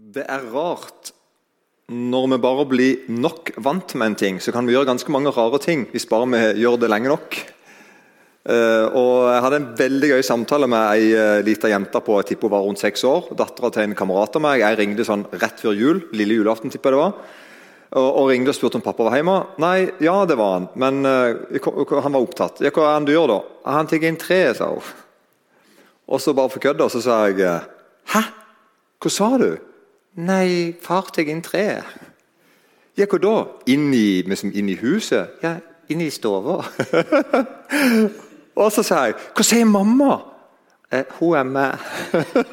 Det er rart når vi bare blir nok vant med en ting, så kan vi gjøre ganske mange rare ting hvis bare vi gjør det lenge nok. Uh, og Jeg hadde en veldig gøy samtale med ei uh, lita jente på jeg tipper hun var rundt seks år. Dattera til en kamerat av meg. Jeg ringte sånn rett før jul. Lille julaften, tipper jeg det var. Og, og ringte og spurte om pappa var hjemme. Nei, ja, det var han. Men uh, han var opptatt. Ja, hva er han du gjør da? Han tar inn treet, sa hun. Og så bare for kødda så sa jeg Hæ? Hva sa du? Nei, far tar inn treet. Ja, hva da? Inn i, liksom, inn i huset? Ja, inn i stua. og så sa jeg Hva sier mamma? Eh, hun er med.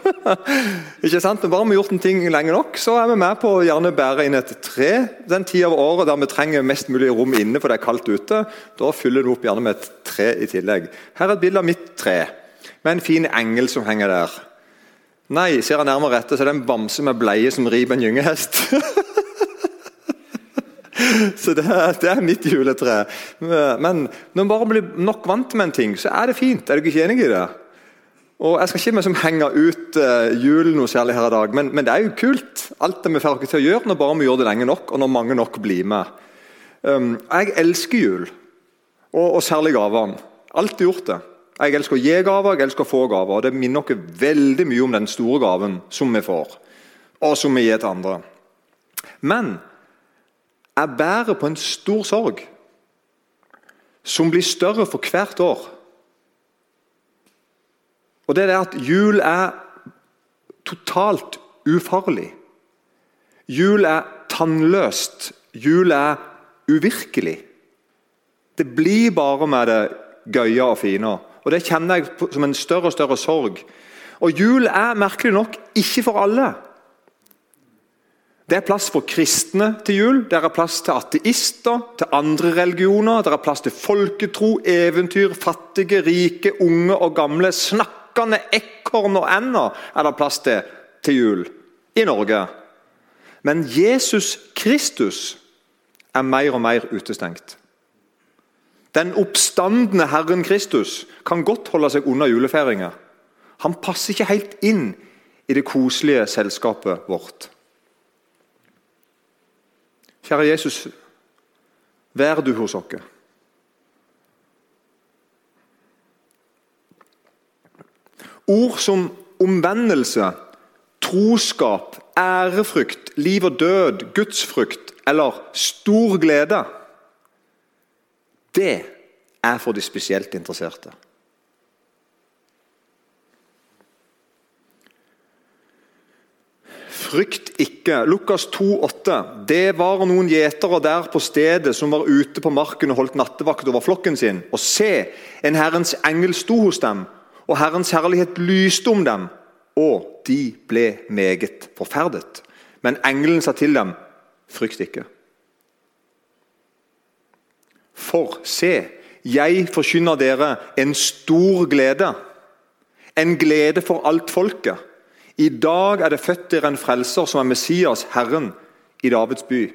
ikke sant? Bare vi har gjort en ting lenge nok, så er vi med på å gjerne bære inn et tre. Den tida av året der vi trenger mest mulig rom inne for det er kaldt ute. Da fyller du opp gjerne med et tre i tillegg. Her er et bilde av mitt tre, med en fin engel som henger der. Nei, ser jeg nærmere etter, så er det en bamse med bleie som riper en gyngehest. så det er, det er, mitt juletre. Men når man bare blir nok vant med en ting, så er det fint. Er du ikke enig i det? Og Jeg skal ikke liksom henge ut uh, julen noe særlig her i dag, men, men, det er jo kult. Alt det vi får til å gjøre når bare vi gjør det lenge nok, og når mange nok blir med. Um, jeg elsker jul, og, og særlig gavene. Alltid gjort det. Jeg elsker å gi gaver, jeg elsker å få gaver. og Det minner oss veldig mye om den store gaven som vi får, og som vi gir til andre. Men jeg bærer på en stor sorg som blir større for hvert år. Og det er det at jul er totalt ufarlig. Jul er tannløst. Jul er uvirkelig. Det blir bare med det gøye og fine. Og Det kjenner jeg som en større og større sorg. Og Jul er merkelig nok ikke for alle. Det er plass for kristne til jul, det er plass til ateister, til andre religioner. Det er plass til folketro, eventyr, fattige, rike, unge og gamle. Snakkende ekorn og ender er det plass til til jul i Norge. Men Jesus Kristus er mer og mer utestengt. Den oppstandende Herren Kristus kan godt holde seg unna julefeiringa. Han passer ikke helt inn i det koselige selskapet vårt. Kjære Jesus, vær du hos oss. Ord som omvendelse, troskap, ærefrykt, liv og død, gudsfrykt eller stor glede det er for de spesielt interesserte. Frykt ikke. Lukas 2, 8. Det var noen gjetere der på stedet som var ute på marken og holdt nattevakt over flokken sin. Og se, en Herrens engel sto hos dem, og Herrens herlighet lyste om dem. Og de ble meget forferdet. Men engelen sa til dem, frykt ikke. For se, jeg forkynner dere en stor glede. En glede for alt folket. I dag er det født dere en frelser som er Messias, Herren, i Davids by.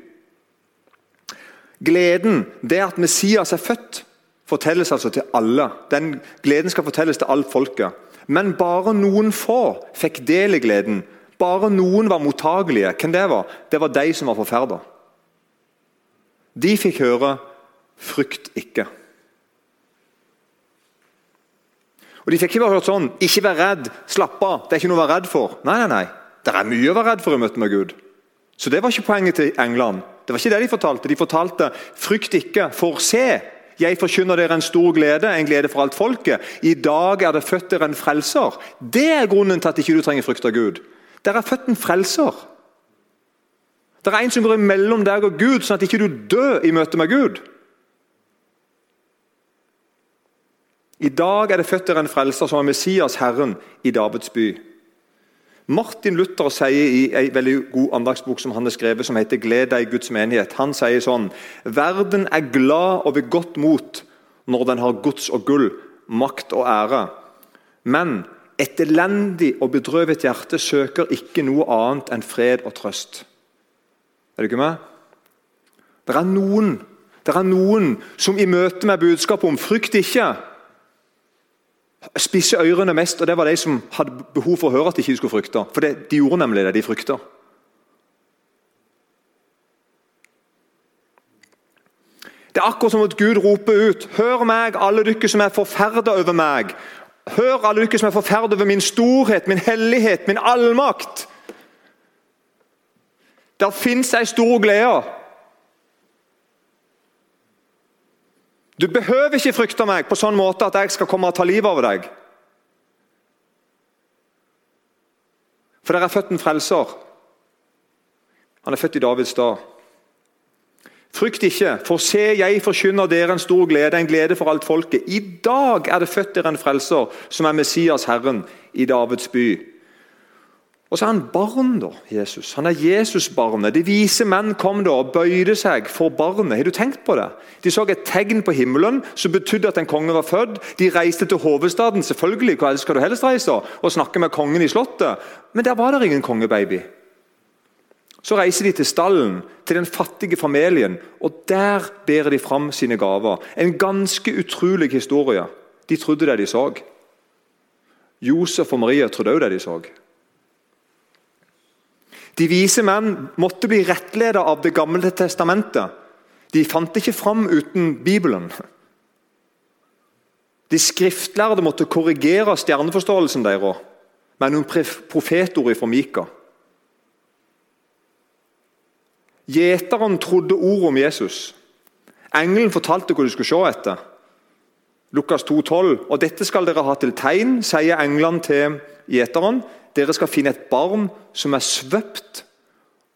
Gleden, det at Messias er født, fortelles altså til alle. Den gleden skal fortelles til alt folket. Men bare noen få fikk del i gleden. Bare noen var mottagelige. Hvem det var? Det var de som var forferda. De fikk høre Frykt ikke. Og De fikk ikke bare hørt sånn Ikke vær redd, slapp av, det er ikke noe å være redd for. Nei, nei, nei. Det er mye å være redd for i møte med Gud. Så det var ikke poenget til England. Det var ikke det de fortalte. De fortalte frykt ikke, for se. Jeg forkynner dere en stor glede, en glede for alt folket. I dag er det født dere en frelser. Det er grunnen til at ikke du trenger frykt av Gud. Dere er født en frelser. Det er en som går imellom deg og Gud, sånn at ikke du dør i møte med Gud. I dag er det født en frelser som er Messias, Herren, i Davids by. Martin Luther sier i en veldig god andagsbok som han har skrevet, som heter 'Gled deg Guds menighet', han sier sånn Verden er glad og ved godt mot når den har gods og gull, makt og ære. Men et elendig og bedrøvet hjerte søker ikke noe annet enn fred og trøst. Er du ikke med? Det er noen, det er noen som i møte med budskapet om 'frykt ikke' spisse ørene mest, og det var de som hadde behov for å høre at de ikke skulle frykte. For det, de gjorde nemlig det, de frykta. Det er akkurat som at Gud roper ut Hør meg, alle dere som er forferda over meg. Hør, alle dere som er forferda over min storhet, min hellighet, min allmakt. Der fins ei stor glede. Du behøver ikke frykte meg på sånn måte at jeg skal komme og ta livet av deg. For der er født en frelser. Han er født i Davids dag. Frykt ikke, for se, jeg forkynner dere en stor glede, en glede for alt folket. I dag er det født dere en frelser, som er Messias, Herren, i Davids by. Og så er han barn, da, Jesus. Han er Jesusbarnet. De vise menn kom da og bøyde seg for barnet. Har du tenkt på det? De så et tegn på himmelen som betydde at en konge var født. De reiste til hovedstaden, selvfølgelig, hva skal du helst reise? Og snakke med kongen i slottet. Men der var det ingen kongebaby. Så reiser de til stallen, til den fattige familien, og der bærer de fram sine gaver. En ganske utrolig historie. De trodde det de så. Josef og Maria trodde òg det de så. De vise menn måtte bli rettledet av Det gamle testamentet. De fant ikke fram uten Bibelen. De skriftlærde måtte korrigere stjerneforståelsen deres med noen profetord fra Mika. Gjeteren trodde ordet om Jesus. Engelen fortalte hva du skulle se etter. Lukas 2,12. Og dette skal dere ha til tegn, sier englene til gjeteren. Dere skal finne et barn som er svøpt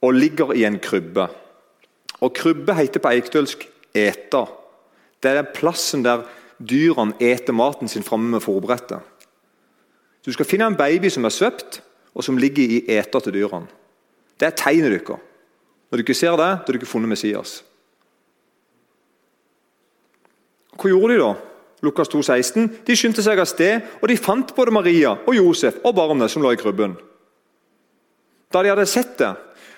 og ligger i en krybbe. Og Krybbe heter på eikdølsk eta. Det er den plassen der dyrene eter maten sin framme med forberedte. Du skal finne en baby som er svøpt, og som ligger i eter til dyrene. Det er tegnet deres. Når du ikke ser det, da har du ikke funnet Messias. Hva gjorde de da? Lukas 2, 16. De skyndte seg av sted, og de fant både Maria og Josef og barnet som lå i krybben. Da de hadde sett det,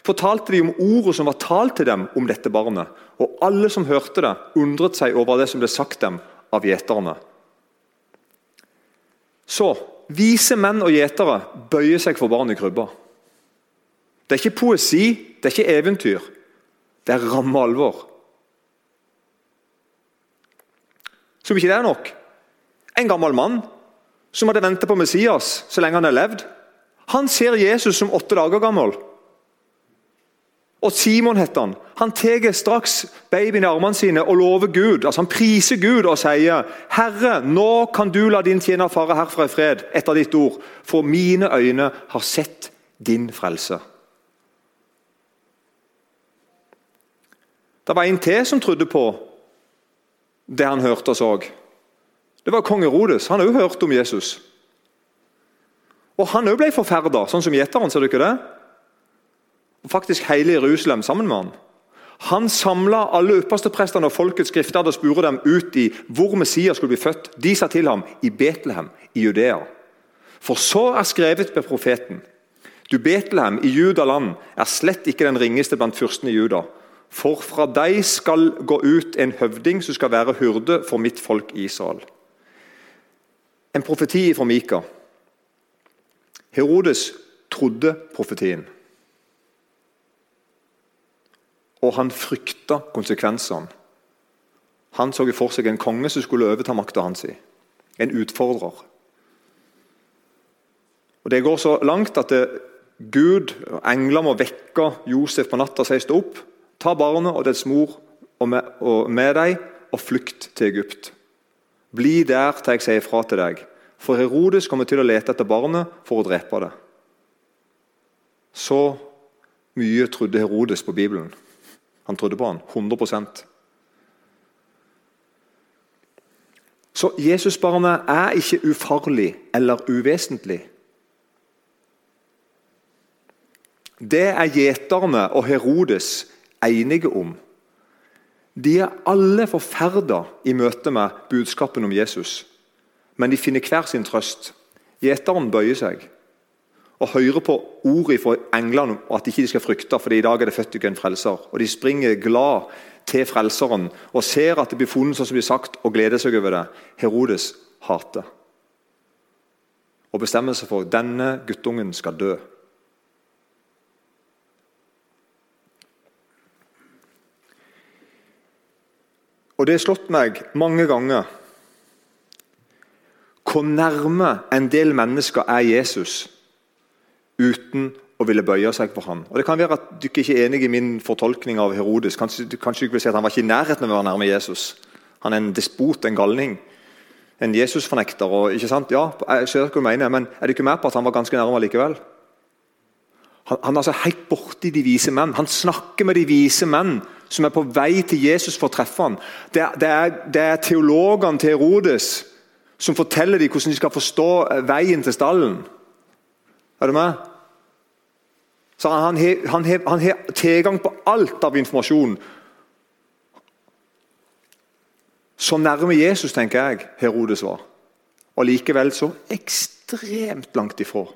fortalte de om ordet som var talt til dem om dette barnet. Og alle som hørte det, undret seg over det som ble sagt dem av gjeterne. Så vise menn og gjetere bøyer seg for barnet i krybba. Det er ikke poesi, det er ikke eventyr. Det er ramme alvor. Som ikke det er nok. En gammel mann som hadde ventet på Messias så lenge han har levd. Han ser Jesus som åtte dager gammel. Og Simon heter han. Han tar straks babyen i armene sine og lover Gud. altså Han priser Gud og sier, 'Herre, nå kan du la din tjener fare herfra i fred' etter ditt ord, 'for mine øyne har sett din frelse'. Det var en til som trodde på det han hørte og så. Det var kong Herodes. Han hadde òg hørt om Jesus. Og Han òg ble forferda, sånn som gjeteren. Ser du ikke det? Og Faktisk hele Jerusalem sammen med han. Han samla alle yppersteprestene og folkets skrifter og spurte dem ut i hvor Messias skulle bli født. De sa til ham i Betlehem i Judea. For så er skrevet ved profeten. Du Betlehem i Judaland er slett ikke den ringeste blant fyrstene i Juda. For fra deg skal gå ut en høvding som skal være hyrde for mitt folk Israel. En profeti fra Mika. Herodes trodde profetien. Og han frykta konsekvensene. Han så for seg en konge som skulle overta makta hans. En utfordrer. Og Det går så langt at det, Gud og engler må vekke Josef på natta og si stå opp. Ta barnet og dets mor og med, og med deg og flykt til Egypt. Bli der til jeg sier ifra til deg, for Herodes kommer til å lete etter barnet for å drepe det. Så mye trodde Herodes på Bibelen. Han trodde på han, 100 Så Jesusbarnet er ikke ufarlig eller uvesentlig. Det er gjeterne og Herodes enige om. De er alle forferda i møte med budskapen om Jesus, men de finner hver sin trøst. Gjeteren bøyer seg og hører på ordet fra englene om at de ikke skal frykte, for i dag er det født ikke en frelser. Og De springer glad til Frelseren og ser at det blir funnet sånn som blir sagt, og gleder seg over det. Herodes hater. Og bestemmer seg for at denne guttungen skal dø. Og det har slått meg mange ganger hvor nærme en del mennesker er Jesus uten å ville bøye seg for ham. Og Det kan være at du ikke er enig i min fortolkning av Herodes. Kanskje, kanskje du vil si at Han var ikke i nærheten av å være nærme Jesus. Han er en despot, en galning. En Jesus-fornekter. og ikke sant? Ja, jeg ser hva du mener, Men er du ikke med på at han var ganske nærme likevel? Han, han er altså helt borti de vise menn. Han snakker med de vise menn som er på vei til Jesus for å treffe ham. Det, det, er, det er teologene til Herodes som forteller dem hvordan de skal forstå veien til stallen. Er du med? Så Han har tilgang på alt av informasjon. Så nærme Jesus tenker jeg Herodes var. Og likevel så ekstremt langt ifra.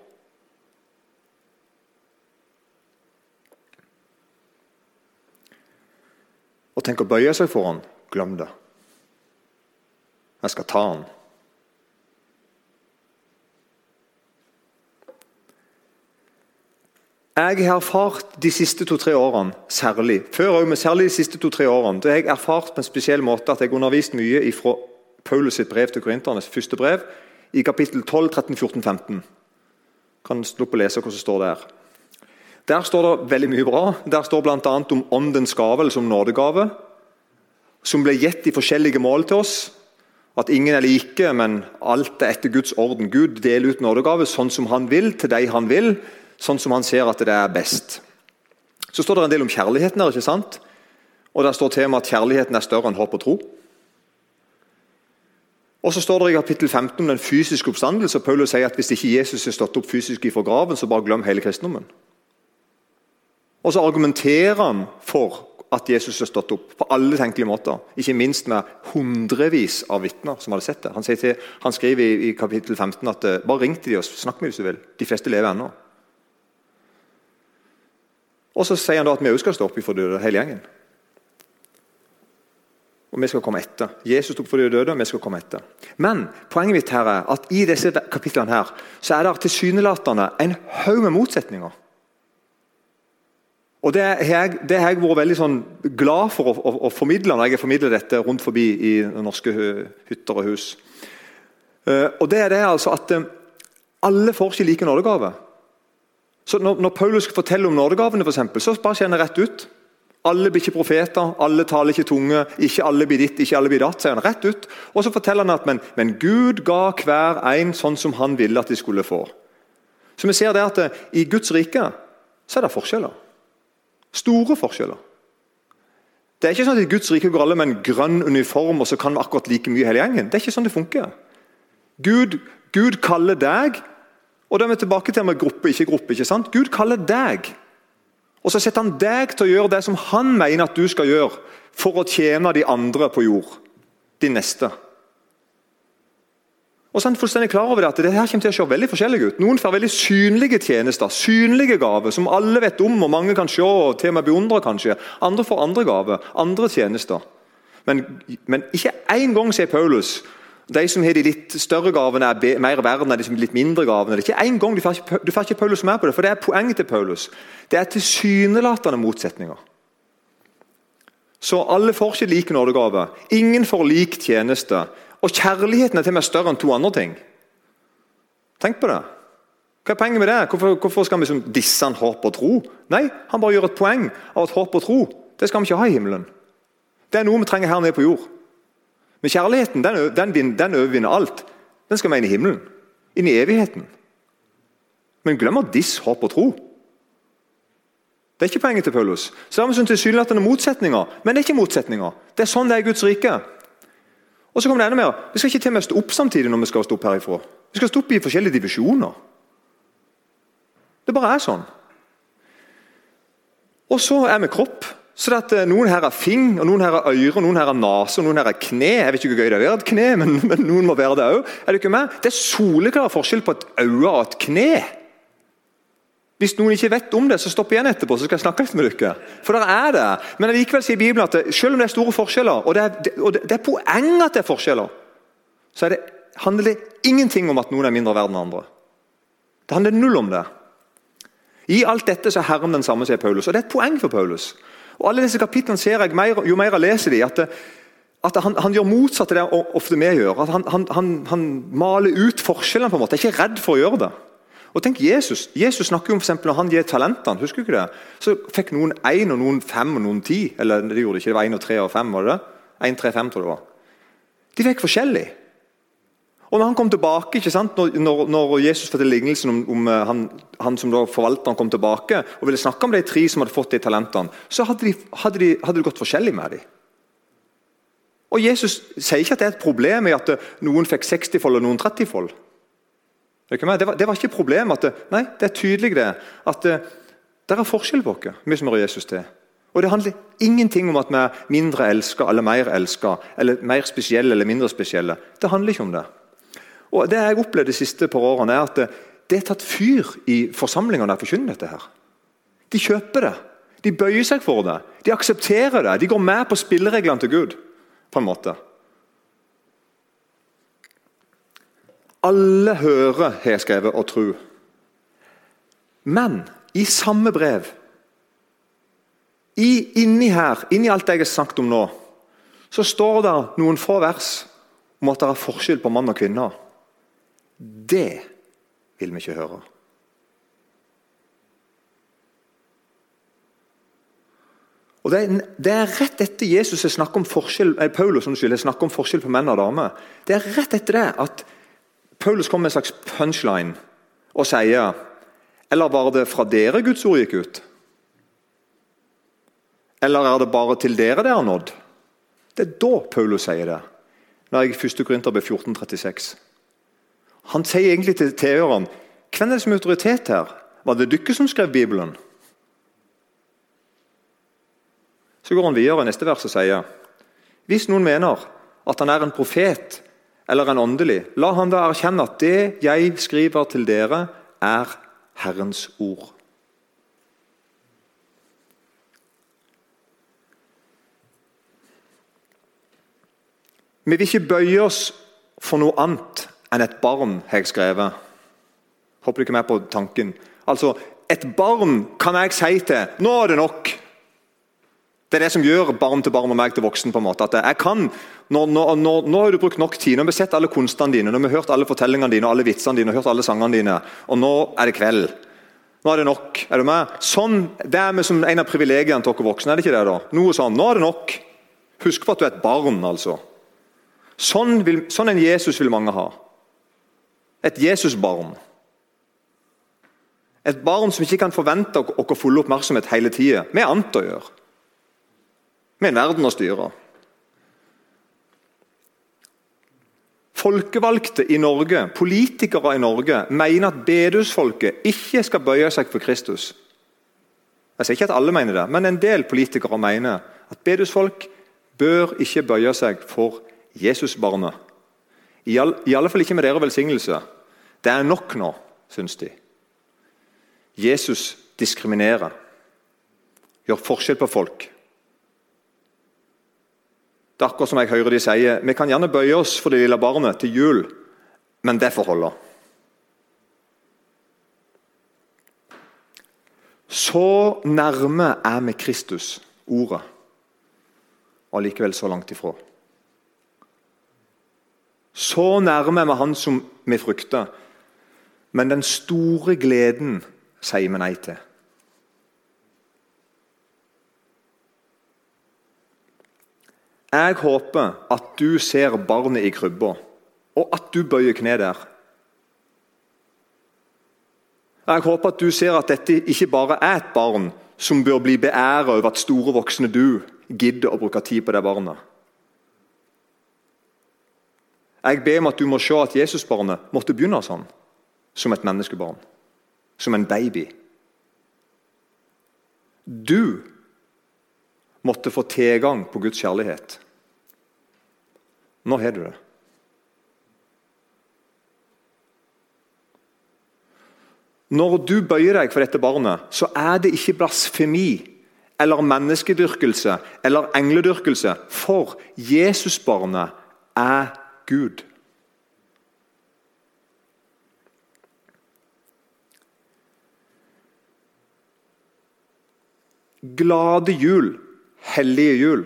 Og tenk å bøye seg for han, glem det. Jeg skal ta han. Jeg har erfart de siste to-tre årene særlig før også, men særlig de siste to-tre årene, det har jeg erfart på en spesiell måte at jeg har undervist mye fra Paulus sitt brev til korinternes første brev, i kapittel 12, 13, 14, 15. Kan slå opp og lese hva som står der. Der står det veldig mye bra. Der står bl.a. om åndens gave, eller som nådegave, som ble gitt i forskjellige mål til oss. At ingen er like, men alt er etter Guds orden. Gud deler ut nådegave sånn som han vil, til de han vil sånn som han ser at det er best. Så står det en del om kjærligheten her. ikke sant? Og Der står temaet at kjærligheten er større enn håp og tro. Og så står det i kapittel 15 om den fysiske oppstandelse. Paulus sier at hvis ikke Jesus er stått opp fysisk fra graven, så bare glem hele kristendommen. Og så argumenterer han for at Jesus har stått opp på alle tenkelige måter. Ikke minst med hundrevis av vitner som hadde sett det. Han, til, han skriver i, i, kapittel 15 at eh, bare ring til de og snakk med dem hvis du vil. De fleste lever ennå. Og så sier han da at vi òg skal stå opp for døde, hele gjengen. Og vi skal komme etter. Jesus tok for de døde, og vi skal komme etter. Men poenget mitt her er at i disse kapitlene her, så er det tilsynelatende en haug med motsetninger. Og Det har jeg, det har jeg vært veldig sånn glad for å, å, å, formidle når jeg har formidlet dette rundt forbi i norske hytter og hus. Uh, og det er det altså at uh, Alle får ikke like nådegave. Så når, når Paulus forteller om nådegavene, for eksempel, så bare kjenner rett ut. Alle blir ikke profeter, alle taler ikke tunge, ikke alle blir ditt, ikke alle blir datt. sier han rett ut. Og så forteller han at men, men, Gud ga hver en sånn som han ville at de skulle få. Så vi ser det at I Guds rike så er det forskjeller. Store forskjeller. Det er ikke sånn at I Guds rike går alle med en grønn uniform og så kan vi akkurat like mye hele gjengen. Det er ikke sånn det funker. Gud, Gud kaller deg og da er vi tilbake til med gruppe, ikke gruppe. ikke sant? Gud kaller deg. Og så setter han deg til å gjøre det som han mener at du skal gjøre for å tjene de andre på jord. De neste. Og så er han fullstendig klar over det at det her kommer til å se veldig forskjellig ut. Noen får veldig synlige tjenester, synlige gaver, som alle vet om og mange kan se og til og med beundre. kanskje. Andre får andre gaver, andre tjenester. Men, men ikke én gang sier Paulus de som har de litt større gavene, er mer verden enn de som har litt mindre gavene. Det er ikke en gang Du får ikke, du får ikke Paulus med på det, for det er poenget til Paulus. Det er tilsynelatende motsetninger. Så alle får ikke lik nådegave. Ingen får lik tjeneste. Og kjærligheten er til og med større enn to andre ting. Tenk på det. Hva er poenget med det? Hvorfor, hvorfor skal vi liksom disse han håp og tro? Nei, han bare gjør et poeng av at håp og tro det skal vi ikke ha i himmelen. Det er noe vi trenger her nede på jord. Men kjærligheten den, den, den overvinner alt. Den skal vi inn i himmelen. Inn i evigheten. Men glem at diss, håp og tro. Det er ikke poenget til Paulus. Så vi sånn tilsynelatende motsetninger, men det er ikke motsetninger. Det er sånn det er i Guds rike. Og så kommer det enda mer. Vi skal ikke til og med stå opp samtidig når vi skal stå opp herifra. Vi skal stå opp i forskjellige divisjoner. Det bare er sånn. Og så er vi kropp. Så at eh, Noen her har fing, og noen her har øre, noen her har nese og noen her har kne. Jeg vet ikke hvor gøy det er å være et kne, men, men, noen må være det òg. Er det med? Det er soleklar forskjell på et øye og et kne. Hvis noen ikke vet om det, så stopp igjen etterpå, så skal jeg snakke litt med dere. For der er det. Men likevel sier Bibelen at det, selv om det er store forskjeller, og det er, og det, det er poeng at det er forskjeller, så det, handler det ingenting om at noen er mindre verd enn andre. Det handler null om det. I alt dette så er Herren den samme, sier Paulus. Og det er et poeng for Paulus. Og alle disse kapitlene ser jeg, mer, Jo mer jeg leser de, at, at han, han, gjør motsatt av det ofte vi gjør. at han, han, han, maler ut forskjellene. på en måte, Jeg er ikke redd for å gjøre det. Og tenk Jesus Jesus snakker jo om for Når han gir talentene, husker du ikke det? så fikk noen én, og noen fem og noen ti. Eller det gjorde det ikke, det var én og tre og fem. var det det? En, tre, fem, tror jeg det var. De fikk forskjellig. Og når han kom tilbake, ikke sant? Når, når, Jesus fikk lignelsen om, om eh, han, han, som da forvalteren kom tilbake og ville snakke om de tre som hadde fått de talentene, så hadde, de, hadde, de, hadde det gått forskjellig med dem. Og Jesus sier ikke at det er et problem i at noen fikk 60-fold og noen 30-fold. Det, det, var ikke problemet. at Nei, det er tydelig det, at det, det er forskjell på oss, vi som hører Jesus til. Og Det handler ingenting om at vi er mindre elska eller mer elska, eller mer spesielle eller mindre spesielle. Det handler ikke om det. Og Det jeg har opplevd de siste par årene, er at det, det er tatt fyr i forsamlingene jeg forkynner dette. her. De kjøper det. De bøyer seg for det. De aksepterer det. De går med på spillereglene til Gud på en måte. Alle hører, har jeg skrevet, og tro. Men i samme brev i, Inni her, inni alt jeg har snakket om nå, så står det noen få vers om at det er forskjell på mann og kvinne. Det vil vi ikke høre. Og det er, det er, rett etter Jesus snakker om forskjell, eh, Paulus unnskyld, snakker om forskjell på menn og damer. Det er rett etter det at Paulus kommer med en slags punchline og sier Eller var det fra dere Guds ord gikk ut? Eller er det bare til dere det har nådd? Det er da Paulus sier det. Når jeg i 1. Korinterbrev 1436. Han sier egentlig til tilhørerne Hvem er det som er autoritet her? Var det dere som skrev Bibelen? Så går han videre i neste vers og sier hvis noen mener at han er en profet eller en åndelig, la han da erkjenne at det jeg skriver til dere, er Herrens ord. Vi vil ikke bøye oss for noe annet enn et barn, har jeg skrevet. Håper du ikke er med på tanken. Altså, Et barn kan jeg si til 'Nå er det nok'. Det er det som gjør barn til barn og meg til voksen. på en måte. At jeg kan, nå, nå, nå, nå har du brukt nok tid, nå har vi sett alle kunstene dine, nå har vi hørt alle fortellingene dine, alle vitsene dine, hørt alle sangene dine, og nå er det kveld. Nå er det nok. Er du med? Sånn, Det er vi som en av privilegiene til dere voksne. er det ikke det da? Noe sånn. Nå er det nok. Husk på at du er et barn, altså. Sånn, vil, sånn en Jesus vil mange ha. Et Jesusbarn. Et barn som ikke kan forvente å fulle oppmerksomhet hele tida. Vi er annet å gjøre med en verden å styre. Folkevalgte i Norge, politikere i Norge, mener at bedehusfolket ikke skal bøye seg for Kristus. Jeg sier ikke at alle mener det, men en del politikere mener at bedehusfolk bør ikke bøye seg for Jesusbarnet. I, I alle fall ikke med deres velsignelse. Det er nok nå, syns de. Jesus diskriminerer, gjør forskjell på folk. Det er akkurat som jeg hører de sier, vi kan gjerne bøye oss for det lille barnet til jul, men det får holde. Så nærme er vi Kristus, ordet, og likevel så langt ifra. Så nærme er vi Han som vi frykter, men den store gleden sier vi nei til. Jeg håper at du ser barnet i krybba, og at du bøyer kne der. Jeg håper at du ser at dette ikke bare er et barn som bør bli beæret over at store voksne du gidder å bruke tid på det barnet. Jeg ber om at du må se at Jesusbarnet måtte begynne sånn, som et menneskebarn. Som en baby. Du måtte få tilgang på Guds kjærlighet. Nå har du det. Når du bøyer deg for dette barnet, så er det ikke blasfemi eller menneskedyrkelse eller engledyrkelse, for Jesusbarnet er Gud. Glade jul, hellige jul.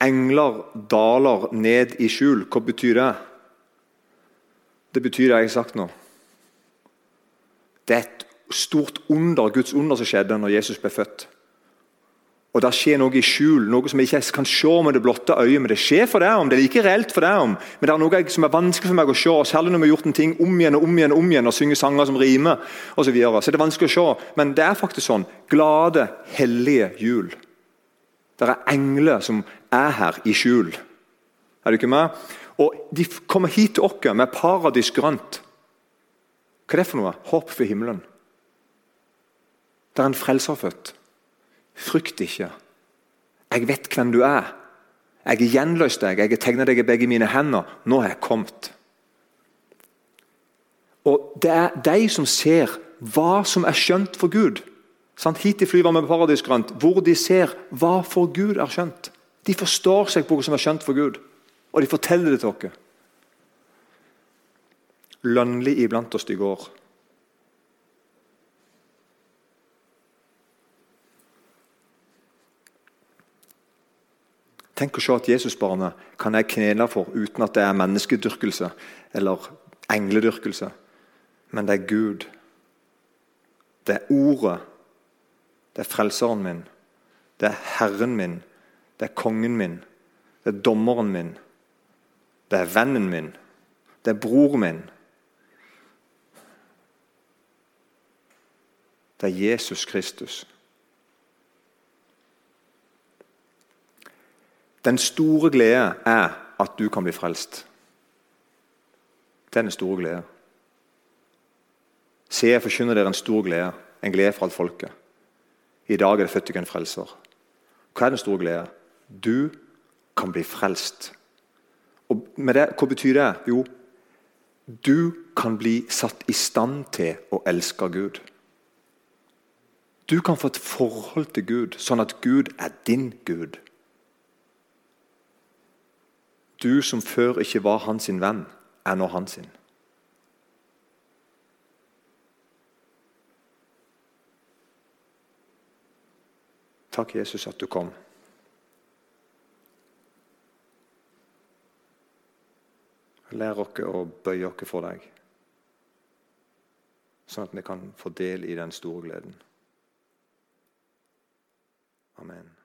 Engler daler ned i skjul. Hva betyr det? Det betyr det jeg har sagt nå. Det er et stort under, Guds under som skjedde når Jesus ble født. Og Det skjer noe i skjul, noe som jeg ikke kan se med det blotte øyet. Men det skjer for deg om, det er like reelt for deg om. Men det er noe som er vanskelig for meg å se, særlig når vi har gjort en ting om igjen og om igjen og om igjen, og synger sanger som rimer osv. Så, videre. så det er vanskelig å se. Men det er faktisk sånn. Glade, hellige jul. Det er engler som er her i skjul. Er du ikke med? Og De kommer hit til oss med paradis grønt. Hva er det for noe? Håp for himmelen. Det er en frelser født. Frykt ikke. Jeg vet hvem du er. Jeg har gjenløst deg, jeg har tegna deg i begge mine hender. Nå har jeg kommet. Og Det er de som ser hva som er skjønt for Gud. Sant? Hit flyr vi med paradisgrønt, hvor de ser hva for Gud er skjønt. De forstår seg på hva som er skjønt for Gud, og de forteller det til oss. Lønnlig iblant oss de går. Tenk å se at Jesusbarnet kan jeg knele for uten at det er menneskedyrkelse eller engledyrkelse. Men det er Gud. Det er Ordet. Det er Frelseren min. Det er Herren min. Det er kongen min. Det er dommeren min. Det er vennen min. Det er bror min. Det er Jesus Kristus. Den store glede er at du kan bli frelst. Det er den store glede. Se, jeg forkynner dere en stor glede, en glede for alt folket. I dag er det født ikke en frelser. Hva er den store glede? Du kan bli frelst. Og det, Hva betyr det? Jo, du kan bli satt i stand til å elske Gud. Du kan få et forhold til Gud, sånn at Gud er din Gud. Du som før ikke var hans venn, er nå hans. sin. Takk, Jesus, at du kom. Lær oss å bøye oss for deg, sånn at vi kan få del i den store gleden. Amen.